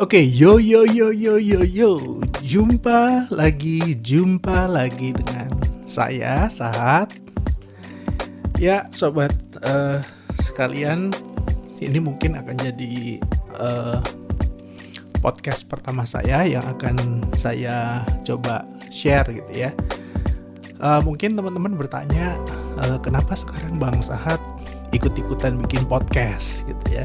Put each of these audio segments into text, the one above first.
Oke, yo yo yo yo yo yo. Jumpa lagi, jumpa lagi dengan saya Sahat. Ya, sobat uh, sekalian, ini mungkin akan jadi uh, podcast pertama saya yang akan saya coba share gitu ya. Uh, mungkin teman-teman bertanya, uh, kenapa sekarang Bang Sahat ikut-ikutan bikin podcast gitu ya?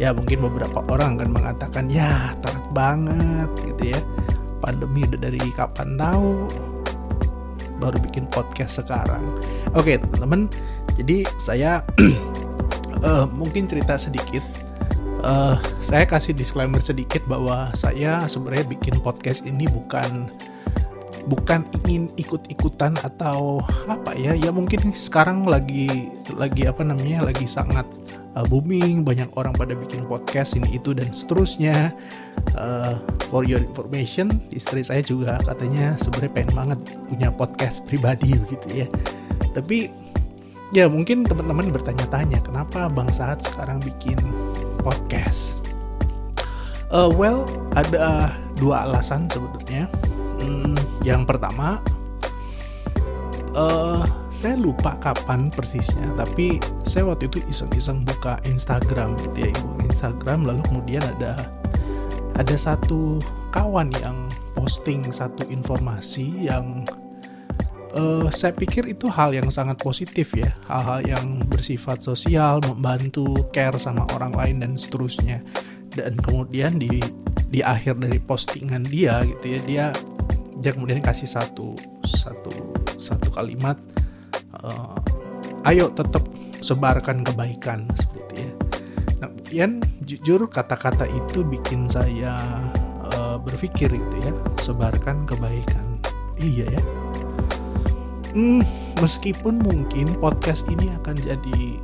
Ya mungkin beberapa orang akan mengatakan ya telat banget gitu ya. Pandemi udah dari kapan tahu? Baru bikin podcast sekarang. Oke teman-teman. Jadi saya uh, mungkin cerita sedikit. Uh, saya kasih disclaimer sedikit bahwa saya sebenarnya bikin podcast ini bukan bukan ingin ikut-ikutan atau apa ya. Ya mungkin sekarang lagi lagi apa namanya lagi sangat uh, booming, banyak orang pada bikin podcast ini itu dan seterusnya. Uh, for your information, istri saya juga katanya sebenarnya pengen banget punya podcast pribadi begitu ya. Tapi ya mungkin teman-teman bertanya-tanya kenapa Bang Saat sekarang bikin podcast. Uh, well, ada dua alasan sebetulnya. Hmm, yang pertama, uh, saya lupa kapan persisnya tapi saya waktu itu iseng-iseng buka Instagram gitu ya Instagram lalu kemudian ada ada satu kawan yang posting satu informasi yang uh, saya pikir itu hal yang sangat positif ya. Hal-hal yang bersifat sosial membantu care sama orang lain dan seterusnya. Dan kemudian di di akhir dari postingan dia gitu ya dia dia kemudian kasih satu satu satu kalimat uh, ayo tetap sebarkan kebaikan seperti ya. Nah kemudian jujur kata-kata itu bikin saya uh, berpikir gitu ya sebarkan kebaikan. Iya ya. Hmm, meskipun mungkin podcast ini akan jadi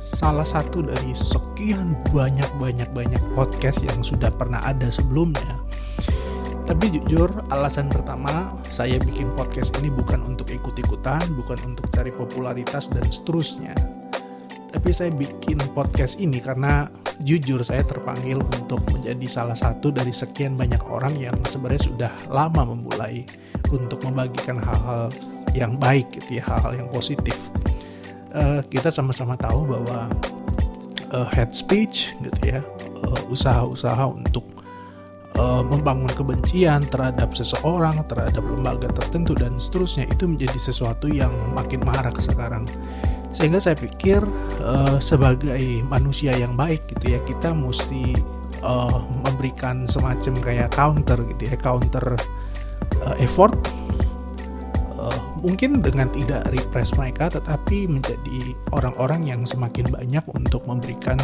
salah satu dari sekian banyak banyak banyak podcast yang sudah pernah ada sebelumnya tapi jujur, alasan pertama saya bikin podcast ini bukan untuk ikut-ikutan, bukan untuk cari popularitas dan seterusnya. Tapi saya bikin podcast ini karena jujur saya terpanggil untuk menjadi salah satu dari sekian banyak orang yang sebenarnya sudah lama memulai untuk membagikan hal-hal yang baik gitu ya, hal-hal yang positif. Uh, kita sama-sama tahu bahwa uh, head speech gitu ya, uh, usaha-usaha untuk uh, membangun kebencian terhadap seseorang, terhadap lembaga tertentu dan seterusnya itu menjadi sesuatu yang makin marak sekarang. Sehingga saya pikir uh, sebagai manusia yang baik gitu ya kita mesti uh, memberikan semacam kayak counter gitu ya counter uh, effort mungkin dengan tidak repress mereka tetapi menjadi orang-orang yang semakin banyak untuk memberikan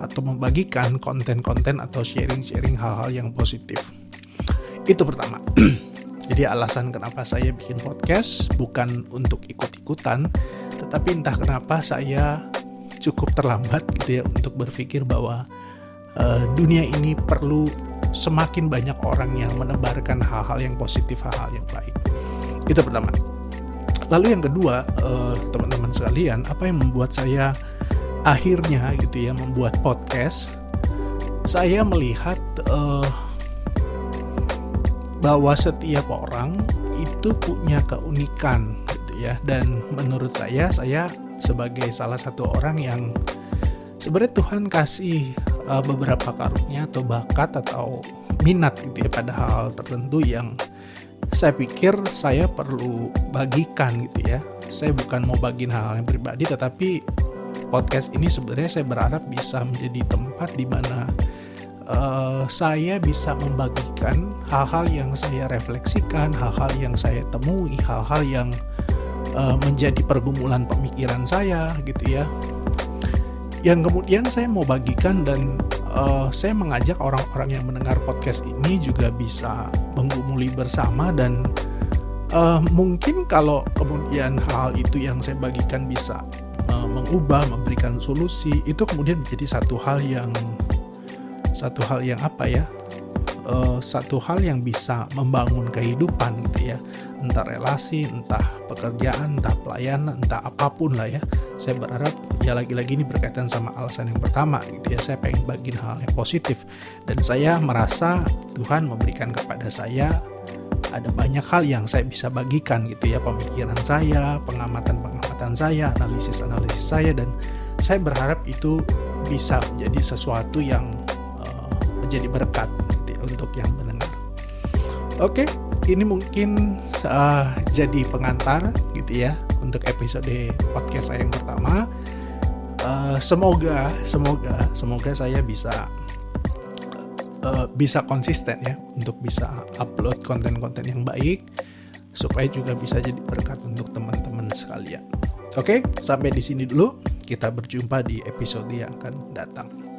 atau membagikan konten-konten atau sharing-sharing hal-hal yang positif. Itu pertama. Jadi alasan kenapa saya bikin podcast bukan untuk ikut-ikutan, tetapi entah kenapa saya cukup terlambat gitu ya untuk berpikir bahwa uh, dunia ini perlu semakin banyak orang yang menebarkan hal-hal yang positif, hal-hal yang baik. Itu pertama. Lalu yang kedua, uh, teman-teman sekalian, apa yang membuat saya akhirnya gitu ya membuat podcast? Saya melihat uh, bahwa setiap orang itu punya keunikan gitu ya, dan menurut saya, saya sebagai salah satu orang yang sebenarnya Tuhan kasih uh, beberapa karunia atau bakat atau minat gitu ya pada hal tertentu yang saya pikir saya perlu bagikan gitu ya. Saya bukan mau bagiin hal-hal yang pribadi, tetapi podcast ini sebenarnya saya berharap bisa menjadi tempat di mana uh, saya bisa membagikan hal-hal yang saya refleksikan, hal-hal yang saya temui, hal-hal yang uh, menjadi pergumulan pemikiran saya gitu ya. Yang kemudian saya mau bagikan dan uh, saya mengajak orang-orang yang mendengar podcast ini juga bisa menggumuli bersama dan uh, mungkin kalau kemudian hal itu yang saya bagikan bisa uh, mengubah, memberikan solusi, itu kemudian menjadi satu hal yang satu hal yang apa ya? Uh, satu hal yang bisa membangun kehidupan gitu ya entah relasi, entah pekerjaan, entah pelayanan, entah apa pun lah ya. Saya berharap ya lagi-lagi ini berkaitan sama alasan yang pertama gitu ya. Saya pengen bagiin hal yang positif dan saya merasa Tuhan memberikan kepada saya ada banyak hal yang saya bisa bagikan gitu ya pemikiran saya, saya, analisis-analisis saya dan saya berharap itu bisa menjadi sesuatu yang uh, menjadi berkat gitu untuk yang mendengar. Oke, ini mungkin uh, jadi pengantar gitu ya untuk episode podcast saya yang pertama. Uh, semoga, semoga, semoga saya bisa uh, bisa konsisten ya untuk bisa upload konten-konten yang baik supaya juga bisa jadi berkat untuk teman-teman sekalian. Oke, sampai di sini dulu. Kita berjumpa di episode yang akan datang.